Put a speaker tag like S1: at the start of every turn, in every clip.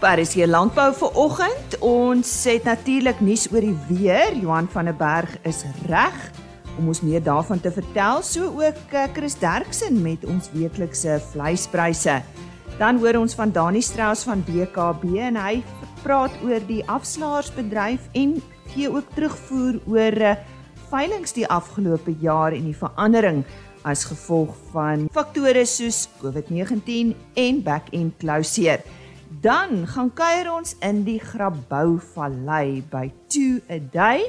S1: Op RSC Landbou vir oggend. Ons het natuurlik nuus oor die weer. Johan van der Berg is reg om ons meer daarvan te vertel, so ook eh, Chris Derksen met ons weeklikse vleispryse. Dan hoor ons van Dani Strauss van BKB en hy praat oor die afslaarsbedryf en gee ook terugvoer oor eh, veilinge die afgelope jaar en die verandering as gevolg van faktore soos COVID-19 en back-end closure. Dan gaan kuier ons in die Grabouw Vallei by 2 a day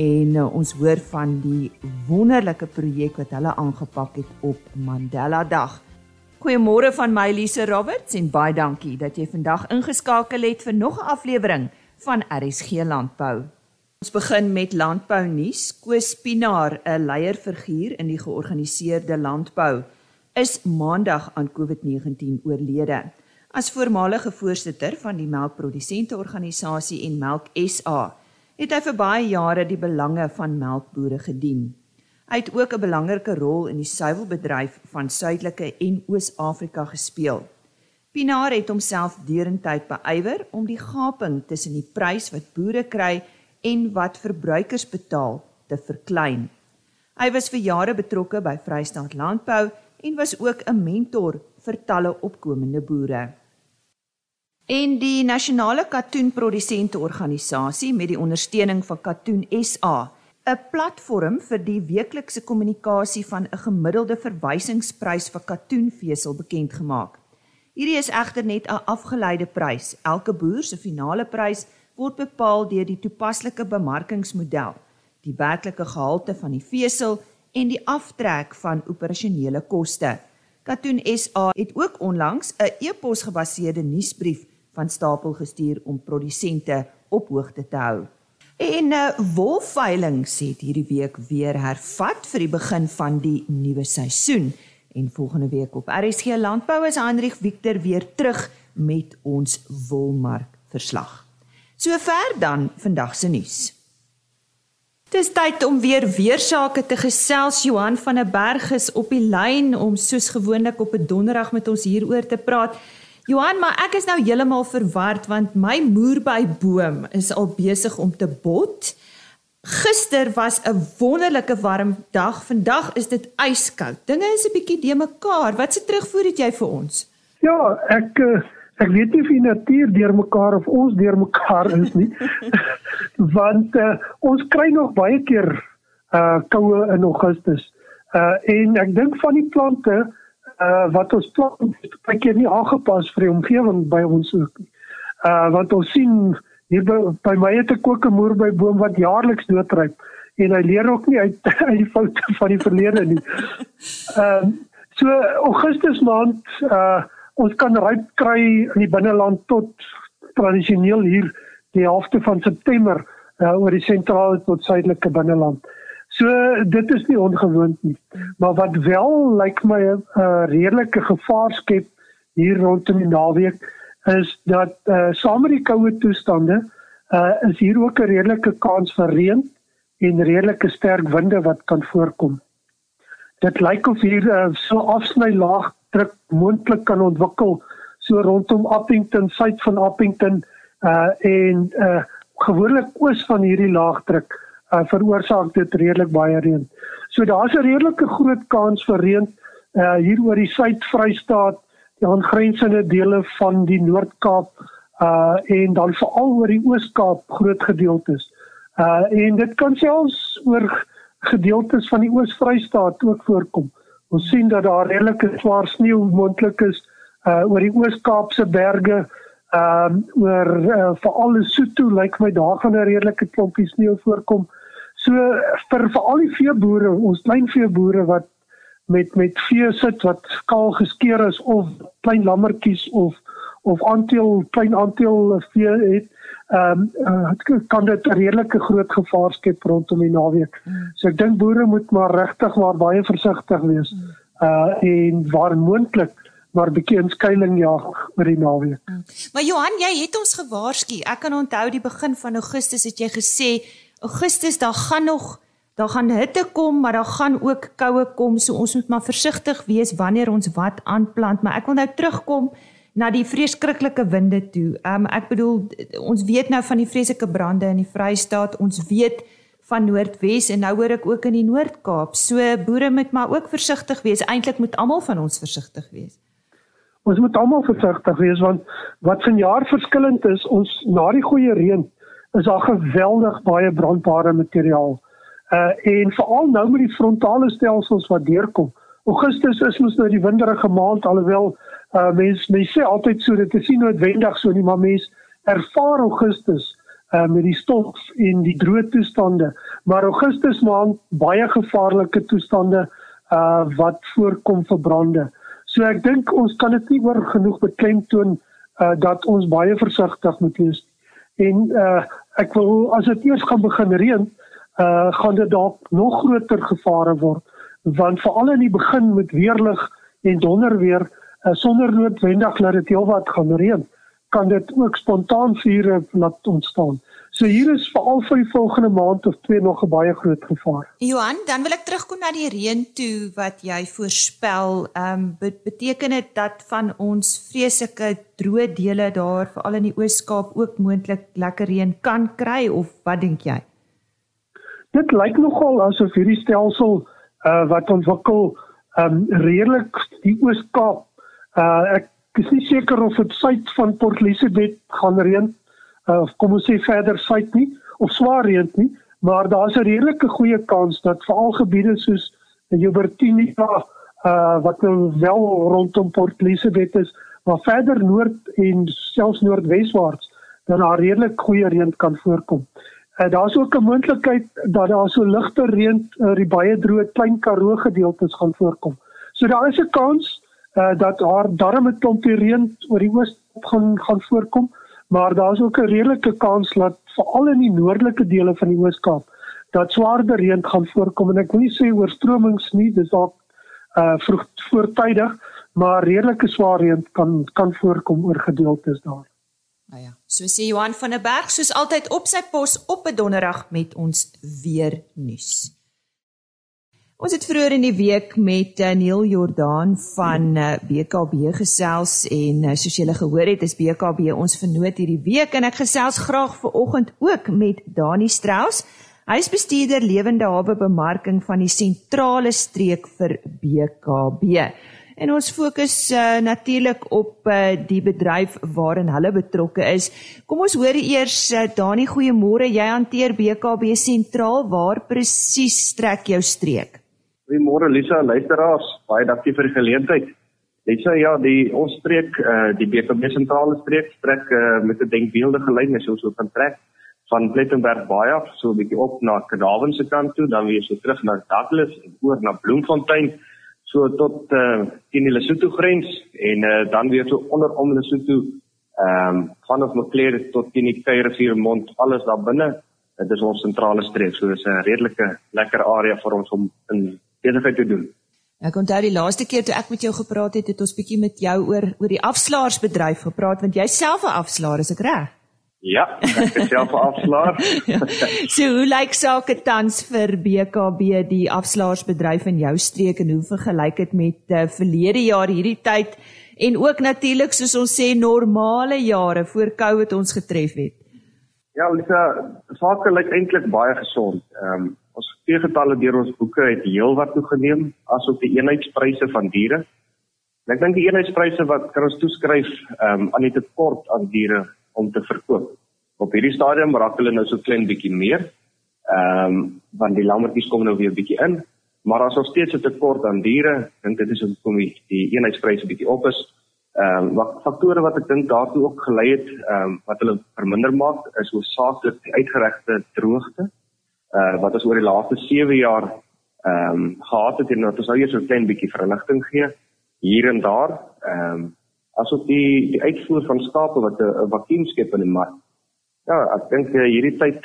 S1: en uh, ons hoor van die wonderlike projek wat hulle aangepak het op Mandela Dag. Goeiemôre van my Lise Roberts en baie dankie dat jy vandag ingeskakel het vir nog 'n aflewering van RSG Landbou. Ons begin met landbou nuus. Koos Pinaar, 'n leierfiguur in die georganiseerde landbou, is maandag aan COVID-19 oorlede. As voormalige voorsitter van die melkprodusente organisasie en Melk SA, het hy vir baie jare die belange van melkbooie gedien. Hy het ook 'n belangrike rol in die suiwelbedryf van Suidelike en Oos-Afrika gespeel. Pinaar het homself deurentyd beywer om die gaping tussen die prys wat boere kry en wat verbruikers betaal te verklein. Hy was vir jare betrokke by Vrystaat Landbou en was ook 'n mentor vir talle opkomende boere. En die Nasionale Katoenprodusente Organisasie met die ondersteuning van Katoen SA, 'n platform vir die weeklikse kommunikasie van 'n gemiddelde verwysingsprys vir katoenvesel bekend gemaak. Hierdie is egter net 'n afgeleide prys. Elke boer se finale prys word bepaal deur die toepaslike bemarkingsmodel, die werklike gehalte van die vesel en die aftrek van operasionele koste. Katoen SA het ook onlangs 'n e-pos gebaseerde nuusbrief van stapel gestuur om produsente op hoogte te hou. En uh, wolveilings het hierdie week weer hervat vir die begin van die nuwe seisoen. En volgende week op RSG Landbou is Hendrik Victor weer terug met ons wolmark verslag. Sover dan vandag se nuus. Dis tyd om weer weer sake te gesels. Johan van der Berg is op die lyn om soos gewoonlik op 'n donderdag met ons hieroor te praat. Johan, maar ek is nou heeltemal verward want my moerbyboom is al besig om te bot. Gister was 'n wonderlike warm dag. Vandag is dit yskoud. Dinge is 'n bietjie de mekaar. Wat se terugvoer het jy vir ons?
S2: Ja, ek eh, ek weet nie of die natuur deur mekaar of ons deur mekaar is nie. want uh, ons kry nog baie keer uh koue in Augustus. Uh en ek dink van die plante uh wat ons plan baie keer nie aangepas vir die omgewing by ons ook nie. Uh want ons sien hier by, by my het 'n kokemoer by boom wat jaarliks doodryp en hy leer ook nie uit uit die foute van die verlede nie. Ehm uh, so Augustus maand uh ons kan ryp kry in die binneland tot tradisioneel hier die helfte van September uh, oor die sentrale tot suidelike binneland. So dit is nie ongewoon nie. Maar wat wel lyk my 'n uh, redelike gevaar skep hier rondom die naweek is dat uh, saam met die koue toestande uh, is hier ook 'n redelike kans vir reën en redelike sterk winde wat kan voorkom. Dit lyk of hier uh, so afsny laagdruk moontlik kan ontwikkel so rondom Appington, suid van Appington uh, en uh, gewoonlik oos van hierdie laagdruk uh, veroorsaak dit redelik baie reën. So daar's 'n redelike groot kans vir reën uh, hier oor die Suid-Vrystaat, die aangrensende dele van die Noord-Kaap uh en dan veral oor die Oos-Kaap groot gedeeltes. Uh en dit kan selfs oor gedeeltes van die Oos-Vrystaat ook voorkom. Ons sien dat daar redelike swaar sneeu moontlik is uh oor die Oos-Kaapse berge ehm um, oor uh, veral Lesotho lyk like my daar gaan 'n redelike klompie sneeu voorkom. So vir veral die veeboere, ons klein veeboere wat met met vee sit wat skaal geskeur is of klein lammetjies of of aanteel klein aanteel vee het, ehm um, uh, kan dit 'n redelike groot gevaar skep rondom die naweek. So ek dink boere moet maar regtig maar baie versigtig wees. Uh en waar moontlik maar bietjie inskuiling jag oor die naweek. Hmm.
S1: Maar Johan, jy het ons gewaarsku. Ek kan onthou die begin van Augustus het jy gesê Augustus daar gaan nog daar gaan hitte kom, maar daar gaan ook koue kom. So ons moet maar versigtig wees wanneer ons wat aanplant. Maar ek wil nou terugkom na die vreeslike winde toe. Um ek bedoel ons weet nou van die vreeslike brande in die Vrystaat. Ons weet van Noordwes en nou hoor ek ook in die Noord-Kaap. So boere moet maar ook versigtig wees. Eintlik moet almal van ons versigtig wees.
S2: Ons moet almal versigtig wees want wat vanjaar verskillend is, ons na die goeie reën is daar geweldig baie brandbare materiaal. Uh en veral nou met die frontale stelsels wat deurkom. Augustus is mos nou die winderige maand alhoewel uh mense mense sê altyd so dit is nie noodwendig so nie maar mense ervaar Augustus uh met die stof en die droë toestande maar Augustus maand baie gevaarlike toestande uh wat voorkom vir brande. So ek dink ons kan dit nie oor genoeg beklemtoon uh dat ons baie versigtig moet wees. En uh ek wil as dit eers gaan begin reën uh gaan dit dalk nog groter gevare word want veral in die begin met weerlig en donder weer uh, sonder noodwendig dat dit heelwat gaan reën kan dit ook spontaan vure laat ontstaan. So hier is veral vir die volgende maand of twee nog 'n baie groot gevaar.
S1: Johan, dan wil ek terugkom na die reën toe wat jy voorspel. Ehm um, beteken dit dat van ons vreeslike droë dele daar veral in die Oos-Kaap ook moontlik lekker reën kan kry of wat dink jy?
S2: Dit lyk nogal asof hierdie stelsel uh, wat ontwikkel um redelik die Oos-Kaap. Uh ek is nie seker of dit suid van Port Elizabeth gaan reën of kom ons sê verder suid nie of swaar reën nie, maar daar's 'n redelike goeie kans dat veral gebiede soos Joubertina uh wat nou wel rondom Port Elizabeth is, maar verder noord en selfs noordweswaarts dan daar redelik goeie reën kan voorkom. Uh, Daar's ook 'n moontlikheid dat daar so ligte reën oor uh, die baie droë klein Karoo gedeeltes gaan voorkom. So daar is 'n kans uh, dat daar darm 'n klompie reën oor die oos gaan gaan voorkom, maar daar's ook 'n redelike kans dat veral in die noordelike dele van die Oos-Kaap dat swaarder reën gaan voorkom en ek wil nie sê oorstromings nie, dis dalk uh vroeg voortydig, maar redelike swaar reën kan kan voorkom oor gedeeltes daar.
S1: Nou ja, so sê Johan van der Berg soos altyd op sy pos op 'n donderdag met ons weer nuus. Ons het vroeër in die week met uh, Neil Jordaan van uh, eh, BKB gesels en uh, soos julle gehoor het, is BKB ons vernoot hierdie week en ek gesels graag ver oggend ook met Dani Strauss. Hy is bestuurder lewende hawe bemarking van die sentrale streek vir BKB. En ons fokus uh, natuurlik op uh, die bedryf waarin hulle betrokke is. Kom ons hoor eers uh, Dani, goeiemôre. Jy hanteer BKB sentraal. Waar presies strek jou streek?
S3: Goeiemôre Lisa, luisteraars. Baie dankie vir die geleentheid. Lisa, ja, die ons streek, uh, die BKB sentrale streek strek uh, met 'n denkbeeldige lyn as ons so kan trek van Plettenberg baie af, so 'n bietjie op na Kadawen se kant toe, dan weer so terug na Douglas en oor na Bloemfontein so tot eh uh, die Lesotho grens en eh uh, dan weer so onder om Lesotho ehm um, vanaf Maclear tot die Kuierrivier mond alles daar binne dit is ons sentrale streek so dis 'n redelike lekker area vir ons om in besigheid te doen
S1: Ek onthou die laaste keer toe ek met jou gepraat het het ons bietjie met jou oor oor die afslaarsbedryf gepraat want jy self 'n afslaer is ek reg
S3: Ja, ek is self 'n afslaer. ja.
S1: So hoe lyk sake tans vir BKB die afslaarsbedryf in jou streek en hoe vergelyk dit met uh, verlede jaar hierdie tyd en ook natuurlik soos ons sê normale jare voor Covid ons getref het?
S3: Ja, Lisa, sake lyk eintlik baie gesond. Ehm um, ons teegetalle deur ons boeke het heelwat toegeneem asook die eenheidspryse van diere. Ek dink die eenheidspryse wat kan ons toeskryf ehm um, aan die tekort aan diere om te verkoop. Op hierdie stadium raak hulle nou so klein bietjie meer. Ehm um, want die lammetjies kom nou weer bietjie in, maar as ons steeds 'n tekort aan diere, dink dit is hoekom die, die eenheidspryse bietjie op is. Ehm um, wat faktore wat ek dink daartoe ook gelei het, ehm um, wat hulle verminder maak is hoofsaaklik die uitgeregte droogte. Uh wat ons oor die laaste 7 jaar ehm um, gehad het en wat ons nou eers so klein bietjie verligting gee hier en daar. Ehm um, asook die die uitvoer van skape wat 'n vakuum skep in die mark. Ja, ek dink uh, hierdie tyd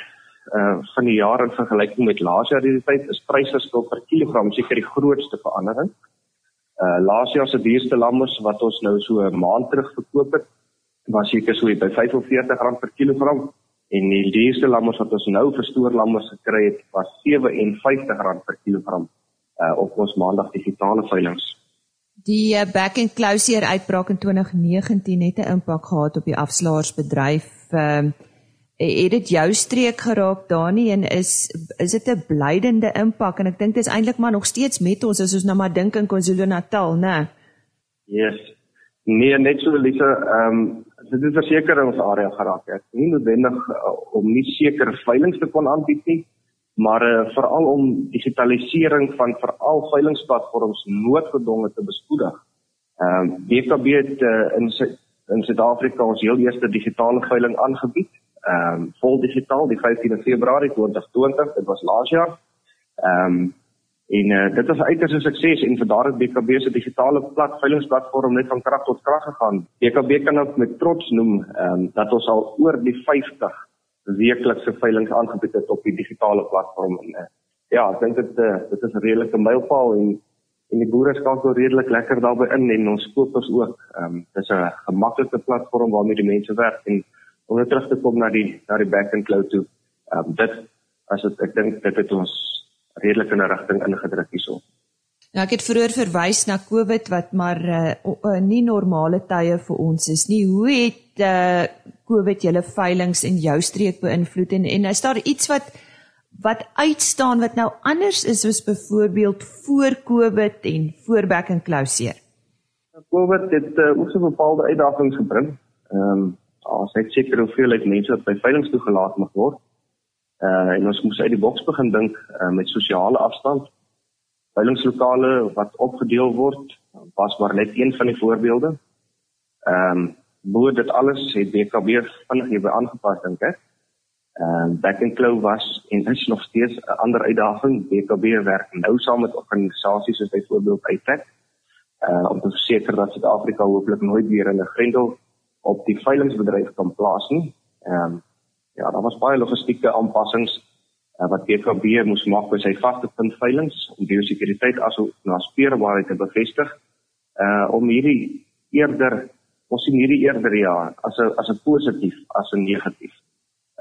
S3: uh van die jaar in vergelyking met laas jaar hierdie tyd is pryse skil per kilogram seker die grootste verandering. Uh laas jaar se duurste lammers wat ons nou so 'n maand terug verkoop het, was seker so by R45 per kilogram en die duurste lammers wat ons nou verstoor lammers gekry het, was R57 per kilogram uh op ons maandag digitale veilinge.
S1: Die uh, back and closure uitbraak in 2019 het 'n impak gehad op die afslaarsbedryf. Ehm uh, het dit jou streek geraak Dani en is is dit 'n blydende impak en ek dink dit is eintlik maar nog steeds met ons as ons nou maar dink in KwaZulu-Natal, né?
S3: Yes. Nee, net so Lisa, ehm um, dit is verseker ons area geraak het. Nie noodwendig uh, om nie seker veiling te kon aanbied nie, maar uh, veral om digitalisering van veral veilingsplatforms noodgedwonge te bespoedig. Ehm um, BKB het uh, in in Suid-Afrika ons heel eerste digitale veiling aangebied. Ehm um, vol digitaal die 15de Februarie 2020, dit was laas jaar. Ehm um, En uh, dit was uiters 'n sukses en vir daardie BKB se digitale plat veiligingsplatform net van krag tot krag gegaan. BKB kan ook met trots noem um, dat ons al oor die 50 weeklikse veilinge aangebied het op die digitale platform en uh, ja, ek dink dit uh, dit is 'n redelike mylpaal en en die boere skakel redelik lekker daarbey in en ons kopers ook. Ehm um, dis 'n gemaklike platform waarmee die mense werk en om net terug te kom na die na die back and cloud toe. Ehm um, dit as dit ek dink dit het ons redelik in 'n rigting ingedruk hierso.
S1: Nou ek het vroeër verwys na COVID wat maar uh, uh, nie normale tye vir ons is nie. Hoe het uh, COVID julle veilinge in jou streek beïnvloed en en is daar iets wat wat uitstaan wat nou anders is as byvoorbeeld voor COVID en voor back and closure?
S3: COVID het uh, ook so bepaalde uitdagings gebring. Ehm um, as ek seker hoeveel ek mense by veilinge toegelaat mag word. Uh en ons moes uit die boks begin dink uh, met sosiale afstand. Veilingslokale wat opgedeel word, was maar net een van die voorbeelde. Ehm um, bo dit alles het BKB vinnig hierby aangepas dink ek. Ehm um, back and claw was en is nog steeds 'n ander uitdaging. BKB werk nou saam met organisasies soos byvoorbeeld ITEC uh om te verseker dat Suid-Afrika hooplik nooit weer 'n grendel op die veilingsbedryf kan plaas nie. Ehm um, ja, daar was baie logistieke aanpassings uh, wat PKB moes maak by sy vaste punt veilinge om biosekuriteit asook na speurbaarheid te bevestig. Uh om hierdie eerder ons sien hierdie eerder ja as 'n as 'n positief as 'n negatief.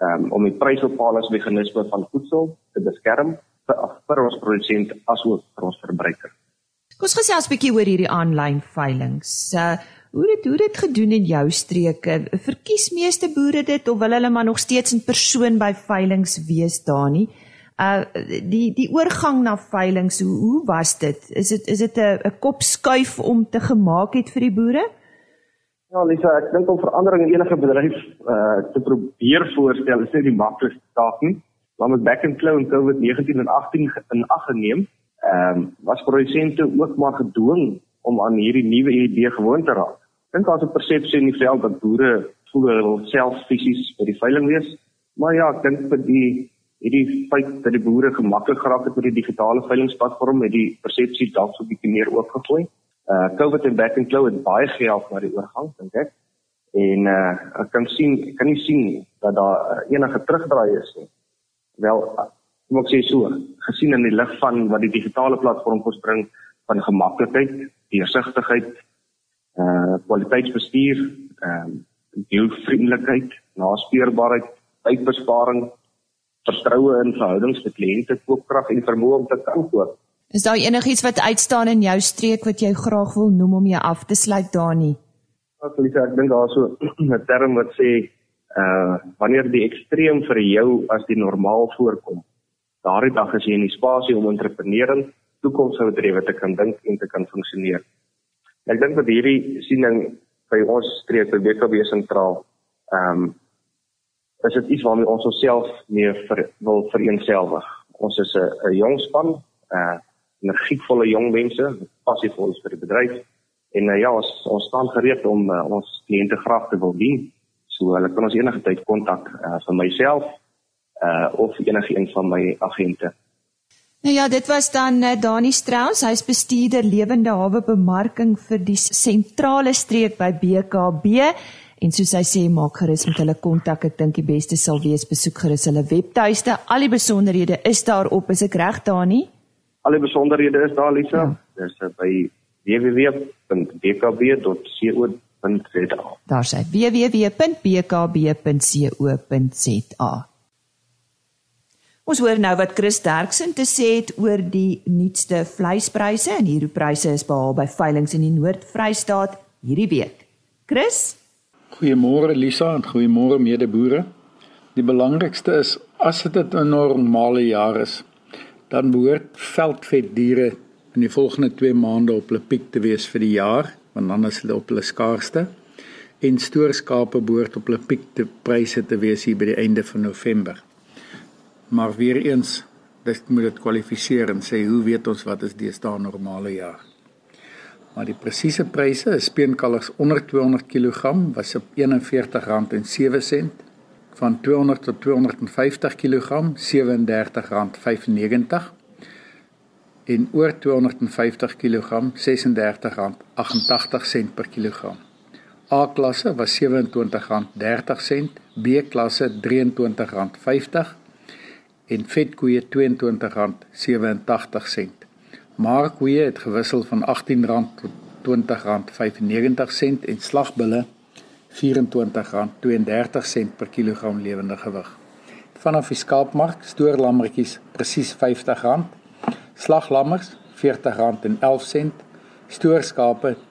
S3: Um om die prysbepalingsmeganisme van voedsel te beskerm vir vir ons produsent asook vir ons verbruiker.
S1: Ons gesels 'n bietjie oor hierdie aanlyn veilinge. Uh Hoe het hoe dit gedoen in jou streke? Verkies meeste boere dit of wil hulle maar nog steeds in persoon by veilinge wees daar nie? Uh die die oorgang na veilinge, hoe, hoe was dit? Is dit is dit 'n 'n kop skuif om te gemaak het vir die boere?
S3: Ja, Lisa, ek dink om verandering in enige bedryf uh te probeer voorstel is nie die maklikste taak nie. Maar met back and claw en COVID-19 en 18 in ag geneem, ehm um, was produsente ook maar gedwing om aan hierdie nuwe idee gewoon te raak dink daar's 'n persepsie in die veld dat boere voel hulle wil self fisies by die veiling wees. Maar ja, ek dink vir die hierdie feit dat die boere gemaklik geraak het met die digitale veilingsplatform met die persepsie dalk so 'n bietjie meer oopgegooi. Uh COVID en back and claw het baie gehelp met die oorgang, dink ek. En uh ek kan sien, ek kan nie sien dat daar uh, enige terugdraai is nie. Wel, kom ek sê so, gesien in die lig van wat die digitale platform voorspring van gemaklikheid, deursigtigheid, uh kwaliteitsbestuur, ehm uh, deelvriendelikheid, naspeurbaarheid, tydbesparing, vertroue in verhoudings met kliënte, koopkrag en vermoë om te kan koop.
S1: Is daar enigiets wat uitstaan in jou streek wat jy graag wil noem om jou af te sluit daarin?
S3: Ek wil sê ek dink daar so 'n term wat sê uh wanneer die ekstreem vir jou as die normaal voorkom. Daardie dag is jy in die spasie om entrepreneurs toekomsgedrewe te kan dink en te kan funksioneer. Ek dink dat hierdie siening by ons streek by BKB sentraal ehm um, is dit iets waarmee ons onsself meer vir, wil vereensgewig. Ons is 'n jong span, 'n uh, energievolle jong mense, passievol vir die bedryf en uh, ja, ons ons staan gereed om uh, ons kliënte graag te wil dien. So hulle kan ons enige tyd kontak uh, vir myself uh of enige een van my agente.
S1: Nou ja, dit was dan uh, Dani Strauss, hy's bestuurder lewende hawe bemarking vir die sentrale streek by BKB en soos hy sê maak gerus met hulle kontak. Ek dink die beste sal wees besoek gerus hulle webtuiste. Al die besonderhede is daar op, is ek reg Dani?
S3: Al die besonderhede is daar Lisa. Ja. Dis uh, by www.bkb.co.za.
S1: Daar sê www.bkb.co.za. Ons hoor nou wat Chris Derksen te sê het oor die nuutste vleispryse en hierdie pryse is behaal by veilinge in die Noord-Vrystaat hierdie week. Chris?
S4: Goeiemôre Lisa en goeiemôre medeboere. Die belangrikste is as dit 'n normale jaar is, dan behoort veldvetdiere in die volgende 2 maande op hulle piek te wees vir die jaar, want dan is hulle op hulle skaarste. En stoorskape behoort op hulle piek te pryse te wees hier by die einde van November. Maar weer eens, dit moet dit kwalifiseer en sê hoe weet ons wat is deesdae normale jaar? Maar die presiese pryse is speenkalvers onder 200 kg was op R41.07 van 200 tot 250 kg R37.95 en oor 250 kg R36.88 per kilogram. A klasse was R27.30, B klasse R23.50 en vetkoeie R22.87. Markkoeie het gewissel van R18 tot R20.95 en slagbulle R24.32 per kilogram lewende gewig. Vanaf die skaapmark stoorlammetjies presies R50, slaglammers R40.11, stoorskape R33.75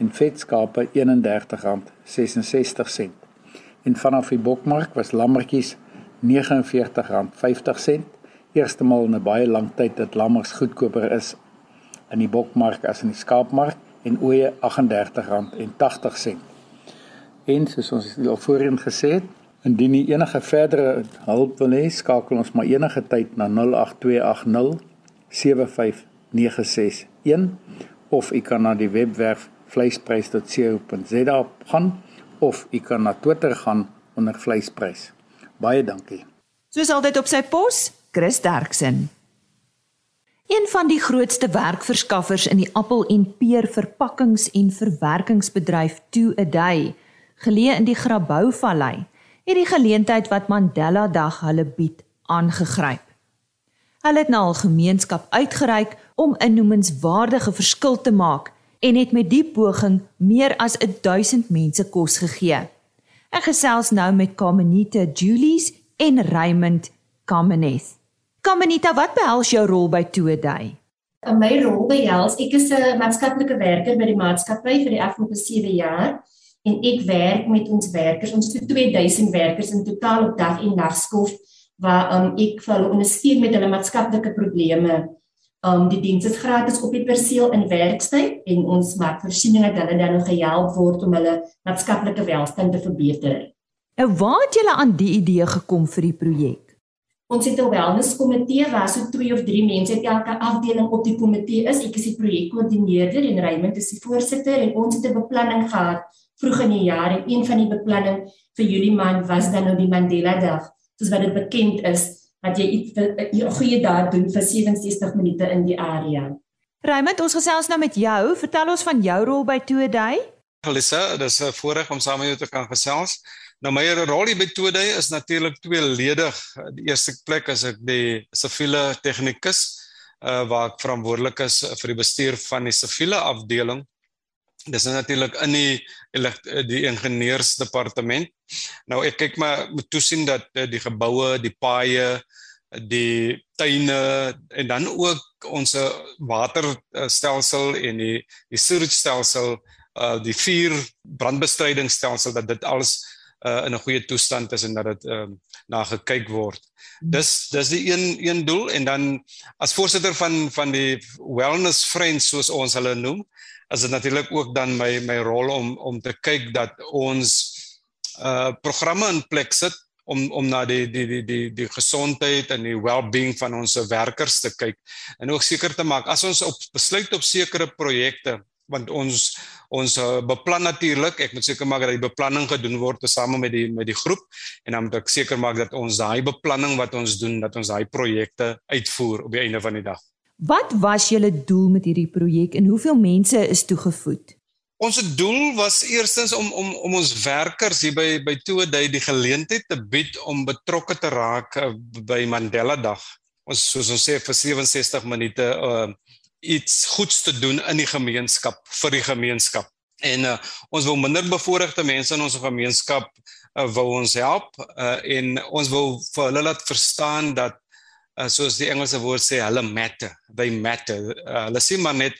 S4: en vetskape R31.66 en vanaf die bokmark was lammetjies R49.50. Eerste maal in 'n baie lang tyd dat lammers goedkoper is in die bokmark as in die skaapmark en ooe R38.80. En soos ons al voorheen gesê het, indien jy enige verdere hulp wil hê, skakel ons maar enige tyd na 08280 75961 of jy kan na die webwerf vleisprys.co.za gaan of u kan na Twitter gaan onder vleisprys. Baie dankie.
S1: Soos altyd op sy pos, Chris Derksen. Een van die grootste werkverskaffers in die appel en peer verpakkings en verwerkingsbedryf To a Day, geleë in die Grabouw Vallei, het die geleentheid wat Mandela Dag hulle bied aangegryp. Hulle het na al gemeenskap uitgereik om 'n noemenswaardige verskil te maak en het met die poging meer as 1000 mense kos gegee. Ek gesels nou met Kamenita Julies en Raymond Kameneth. Kamenita, wat behels jou rol by Today?
S5: My rol behels ek is 'n maatskaplike werker by die maatskappy vir die afgelope 7 jaar en ek werk met ons werkers, ons het 2000 werkers in totaal op dag en nag skof waar um, ek vir hulle ondersteun met hulle maatskaplike probleme Um die diens is gratis op die perseel in werkstyd en ons maak voorsiening dat hulle dan nog gehelp word om hulle maatskaplike welstand te verbeter.
S1: En nou, waar het julle aan die idee gekom vir die projek?
S5: Ons het 'n wellness komitee waar so 2 of 3 mense uit elke afdeling op die komitee is. Ek is die projekkoördineerder en Raymond is die voorsitter en ons het 'n beplanning gehad vroeg in die jaar en een van die beplanning vir Julie maand was dan nou die Mandela Dag, soos wat dit bekend is dat jy iets 'n goeie daad doen vir 67 minute in die area.
S1: Raymond, ons gesels nou met jou. Vertel ons van jou rol by Today.
S6: Alissa, dis 'n voorreg om saam met jou te kan gesels. Nou my rol hier by Today is natuurlik tweeledig. Die eerste plek is ek die siviele tegnikus uh waar ek verantwoordelik is vir die bestuur van die siviele afdeling. Dis natuurlik in die die ingenieursdepartement. Nou ek kyk maar moet toesien dat die geboue, die paaie, die tuine en dan ook ons waterstelsel en die die sewage stelsel uh die vuur brandbestrydingsstelsel dat dit alles uh in 'n goeie toestand is en dat dit uh na gekyk word. Dis dis die een een doel en dan as voorsitter van van die wellness friends soos ons hulle noem, is dit natuurlik ook dan my my rol om om te kyk dat ons uh programme in plek sit om om na die die die die die gesondheid en die well-being van ons werkers te kyk en ook seker te maak as ons op besluit op sekere projekte want ons ons uh, beplan natuurlik ek moet seker maak dat die beplanning gedoen word tesame met die met die groep en dan moet ek seker maak dat ons daai beplanning wat ons doen dat ons daai projekte uitvoer op die einde van die dag.
S1: Wat was julle doel met hierdie projek en hoeveel mense is toegevoeg?
S6: Ons doel was eerstens om om om ons werkers hier by by Toeday die geleentheid te bied om betrokke te raak uh, by Mandela Dag. Ons soos ons sê vir 67 minute uh iets goeds te doen in die gemeenskap vir die gemeenskap. En uh, ons wil minder bevoorregte mense in ons gemeenskap uh, wil ons help uh, en ons wil vir hulle laat verstaan dat uh, soos die Engelse woord sê hulle matter they matter. Uh, hulle sien maar net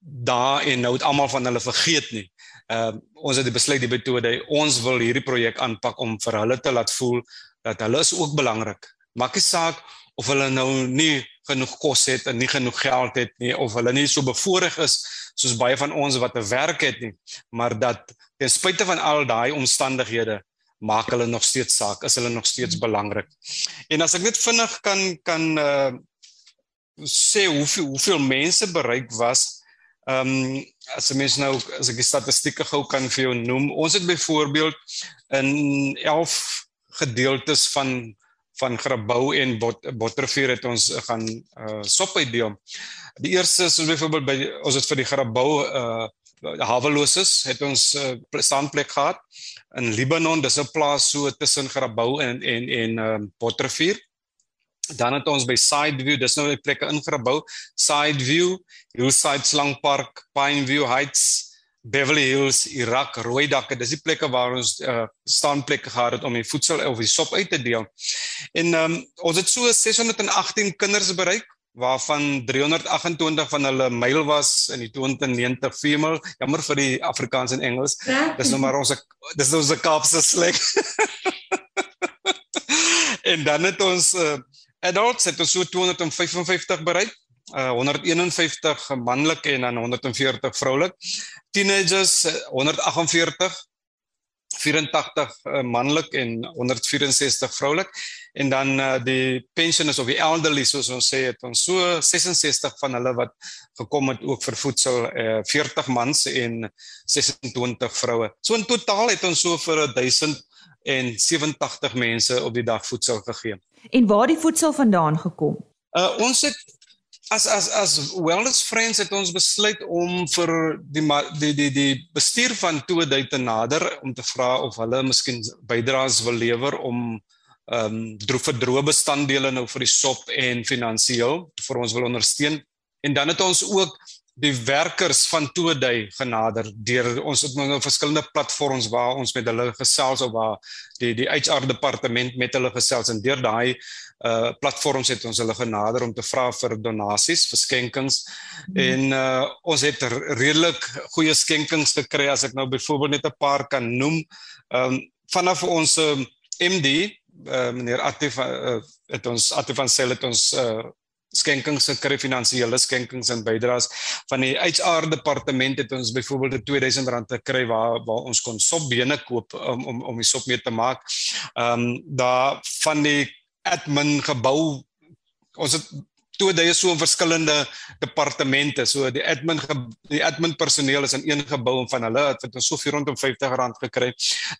S6: daar en nou het almal van hulle vergeet nie. Uh, ons het die besluit die metode ons wil hierdie projek aanpak om vir hulle te laat voel dat hulle is ook belangrik maak nie saak of hulle nou nie genoeg kos het en nie genoeg geld het nie of hulle nie so bevoorreg is soos baie van ons wat 'n werk het nie maar dat ten spyte van al daai omstandighede maak hulle nog steeds saak, is hulle nog steeds belangrik. En as ek net vinnig kan kan uh sê hoeveel hoeveel mense bereik was, ehm um, as 'n mens nou as ek die statistieke gou kan vir jou noem, ons het byvoorbeeld in 11 gedeeltes van van Grabouw en Bot, Bottervuur het ons gaan uh sop uitdeel. Die eerste is byvoorbeeld by ons het vir die Grabouw uh haweloses het ons uh, standplek gehad in Libanon, dis 'n plaas so tussen Grabouw en en en um, Pottervuur. Dan het ons by Sideview, dis nou 'n plek in Grabouw, Sideview, Hillside Slangpark, Pineview Heights, Beverly Hills, Irak, Rooidakke, dis die plekke waar ons uh, staanplekke gehad het om die voedsel of die sop uit te deel. En um, ons het so 618 kinders bereik waarvan 328 van hulle male was in die 290 female. Jammer vir die Afrikaans en Engels. Ja. Dis nou maar ons dis ons Kaapse slang. en dan het ons uh, adults het ons so 255 bereik. Uh, 151 manlik en dan 140 vroulik. Teenagers 148 84 uh, manlik en 164 vroulik en dan uh, die pensioners of die elderly soos ons sê het ons so 66 van hulle wat gekom het ook vir voedsel uh, 40 mans en 26 vroue. So in totaal het ons so vir 1087 mense op die dag voedsel gegee.
S1: En waar die voedsel vandaan gekom?
S6: Uh, ons het as as as wellness friends het ons besluit om vir die die die die bestuur van Toedui te nader om te vra of hulle miskien bydraes wil lewer om ehm um, droë verdroë bestanddele nou vir die sop en finansiëel vir ons wil ondersteun. En dan het ons ook die werkers van Toedui genader deur ons het nou verskillende platforms waar ons met hulle gesels of waar die die HR departement met hulle gesels en deur daai uh platforms het ons hulle genader om te vra vir donasies, vir skenkings hmm. en uh ons het redelik goeie skenkings te kry as ek nou byvoorbeeld net 'n paar kan noem. Um vanaf ons uh, MD uh, meneer Atif uh, het ons Atif van Sel het ons uh, skenkings gekry finansiële skenkings en bydraes van die HR departement het ons byvoorbeeld 'n R2000 te kry waar waar ons kon sopbene koop om om om die sop mee te maak. Ehm um, daar van die admin gebou ons het toe dit is so verskillende departemente. So die admin die admin personeel is in een gebou en van hulle het het ons so R450 gekry.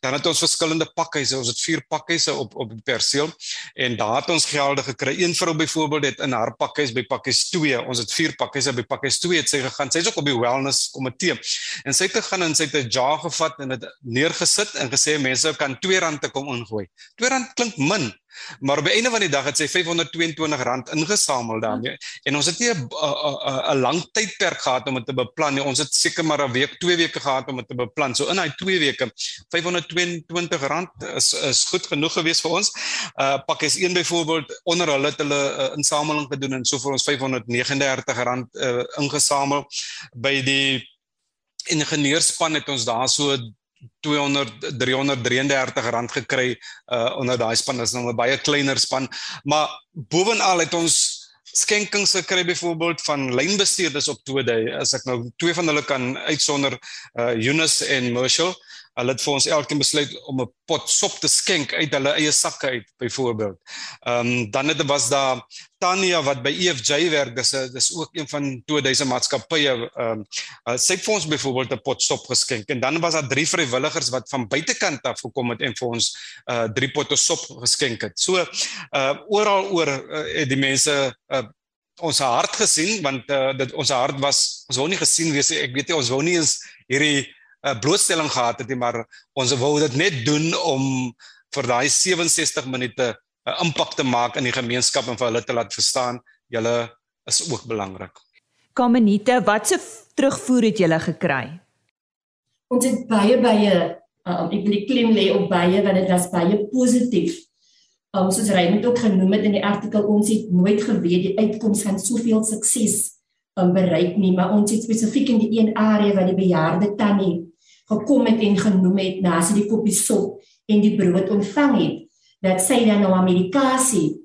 S6: Dan het ons verskillende pakhuise. Ons het vier pakhuise op op perseel en daar het ons gelde gekry. Een vrou byvoorbeeld het in haar pakhuis by pakhuis 2. Ons het vier pakhuise by pakhuis 2 het sy gegaan. Sy's ook op die wellness komitee. En sy het gegaan en sy het 'n jar gevat en dit neergesit en gesê mense kan R2 te kom ingooi. R2 klink min, Maar op die einde van die dag het sy R522 ingesamel daarmee. En ons het nie 'n lang tydperk gehad om dit te beplan nie. Ons het seker maar 'n week, 2 weke gehad om dit te beplan. So in daai 2 weke R522 is is goed genoeg gewees vir ons. Uh pak is een byvoorbeeld onder hulle het hulle uh, insameling gedoen en so vir ons R539 uh, ingesamel by die ingenieurspan het ons daar so 200 333 rand gekry uh onder daai span. Is nou 'n baie kleiner span. Maar bovenal het ons skenkings gekry byvoorbeeld van lynbestuurders op Today as ek nou twee van hulle kan uitsonder uh Eunice en Marshall Hulle het vir ons elkeen besluit om 'n pot sop te skenk uit hulle eie sakke uit byvoorbeeld. Ehm um, dan het was daar Tanya wat by EFJ werk. Dis 'n dis ook een van 2000 maatskappye. Ehm um, uh, sy het vir ons byvoorbeeld 'n pot sop geskenk en dan was daar drie vrywilligers wat van buitekant af gekom het en vir ons uh drie potte sop geskenk het. So uh oral oor uh, het die mense uh ons hart gesien want uh, dit ons hart was ons wou nie gesien wees ek weet nie ons wou nie eens hierdie uh, blootstelling gehad het nie, maar ons wou dit net doen om vir daai 67 minute 'n uh, impak te maak in die gemeenskap en vir hulle te laat verstaan julle is ook belangrik.
S1: Kamenite, watse terugvoer het julle gekry?
S5: Ons het baie baie um, ek wil die klem lê op baie want dit was baie positief. Um soos Raymond ook genoem het in die artikel ons het nooit geweet die uitkoms van soveel sukses um, bereik nie, maar ons het spesifiek in die een area waar die bejaarde tannie gekom het en genoem het na sy die koppie sop en die brood ontvang het dat sy dan nou medikasie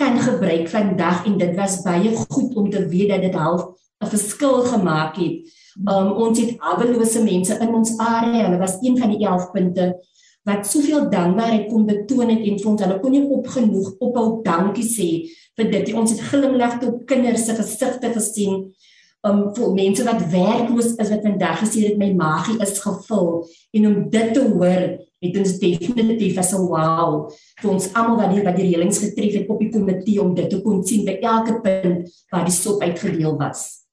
S5: kan gebruik vandag en dit was baie goed om te weet dat dit half 'n verskil gemaak het. Um ons het awelose mense in ons area. Hulle was een van die 11 punte wat soveel dankbaarheid kon betoon het en vir ons hulle kon nie opgenoeg ophou dankie sê vir dit. Ons het glimlag op kinders se gesigte gesien. Um vir mense wat werkloos is wat vandag gesê het my magie is gevul en om dit te hoor het ons definitief as 'n wow vir ons almal wat hier by die reëlings getref het op die komitee om dit te kon sien by elke punt waar die sop uitgedeel was.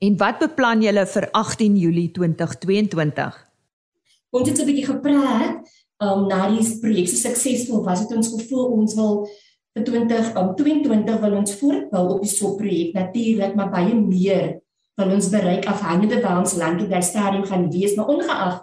S1: En wat beplan julle vir 18 Julie 2022?
S5: Ons het 'n bietjie gepraat um, na die projek se suksesvol was het ons gevoel ons wil vir 20 om um, 22 wil ons voortbou op die so projek natuurlik maar baie meer wil ons bereik afhangende van ons land en daai stadium gaan wees maar ongeag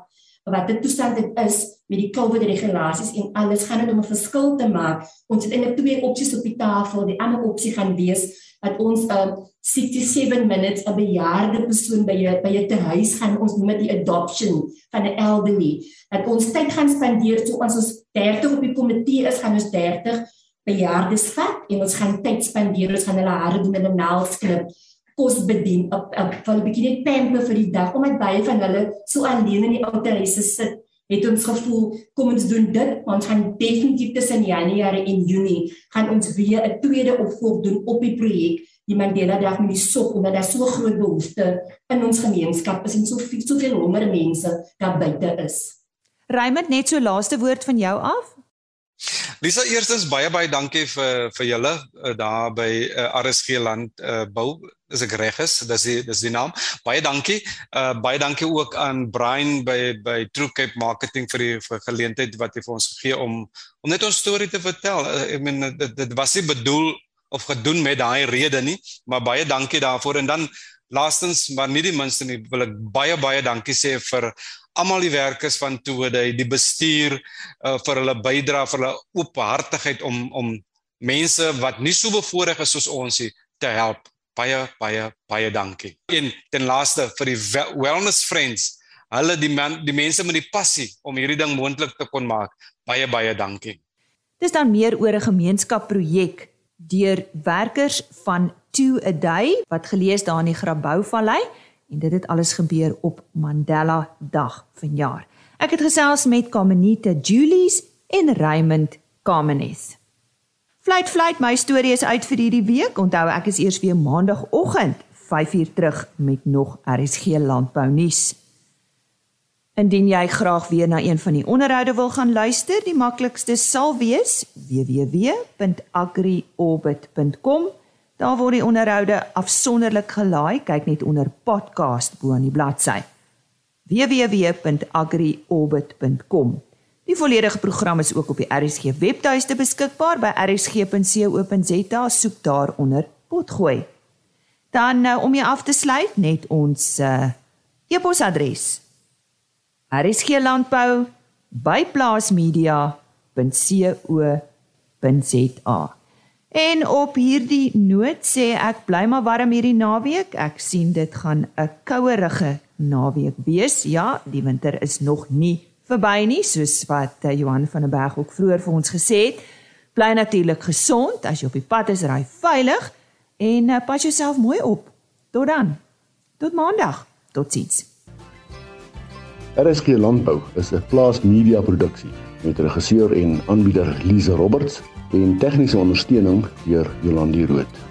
S5: wat dit toestand dit is met die COVID regulasies en alles gaan dit om 'n verskil te maak. Ons het eintlik twee opsies op die tafel. Die ander opsie gaan wees dat ons uh, 67 minutes 'n bejaarde persoon by jou by jou huis gaan ons noem dit die adoption van 'n elderly. Dat ons tyd gaan spandeer so as ons 30 op die komitee is, gaan ons 30 bejaardes vat en ons gaan tyd spandeer. Ons gaan hulle hare doen met 'n nails knip kos bedien op op vir 'n bietjie net pamper vir die dag omdat baie van hulle so alleen in die ou huise sit het ons gevoel kom ons doen dit ons gaan definitief tussen Januarie en Junie gaan ons weer 'n tweede opvolg doen op die projek die Mandela Dag met die sop omdat daar so groot behoefte in ons gemeenskap is en so veel soveel honger mense daar buite is.
S1: Raymond net so laaste woord van jou af.
S6: Lisa, eerstens baie baie dankie vir vir julle uh, daar by uh, eh, RSG land uh, bou. Dis ek reg is, dis die dis die naam. Baie dankie. Uh baie dankie ook aan Brian by by True Cape Marketing vir die vir geleentheid wat hy vir ons gegee om om net ons storie te vertel. Uh, ek meen dit dit was nie bedoel of gedoen met daai rede nie, maar baie dankie daarvoor en dan laastens maar nie die minste nie wil ek baie baie dankie sê vir almal die werkers van Tode, die bestuur uh, vir hulle bydrae, vir hulle oophartigheid om om mense wat nie so bevoorreg is soos ons nie te help. Baie baie baie dankie. En ten laaste vir die Wellness Friends, hulle die man, die mense met die passie om hierdie ding moontlik te kon maak. Baie baie dankie.
S1: Dis dan meer oor 'n gemeenskapprojek deur werkers van To a Day wat gelees daar in die Grabouw Vallei en dit het alles gebeur op Mandela Dag vanjaar. Ek het gesels met Kamenita Julies en Raymond Kamenes. Fluit fluit my storie is uit vir hierdie week. Onthou ek is eers weer maandagooggend 5uur terug met nog RSG landbou nuus. Indien jy graag weer na een van die onderhoude wil gaan luister, die maklikste sal wees www.agriorbit.com Daar word die onderhoude afsonderlik gelaai. Kyk net onder podcast bo aan die bladsy. www.agriorbit.com. Die volledige program is ook op die RSG webtuiste beskikbaar by rsg.co.za. Soek daaronder potgooi. Dan nou om jy af te sluit, net ons uh, e-posadres. rsglandbou@plaasmedia.co.za. En op hierdie noot sê ek bly maar warm hierdie naweek. Ek sien dit gaan 'n kouerige naweek wees. Ja, die winter is nog nie verby nie, soos wat eh, Johan van der Berg ook vroeër vir ons gesê het. Bly natuurlik gesond as jy op die pad is, ry veilig en eh, pas jouself mooi op. Tot dan. Tot maandag. Totsiens.
S7: RSG Landbou is 'n plaas media produksie met regisseur en aanbieder Lize Roberts en tegniese ondersteuning deur Jolandi Root.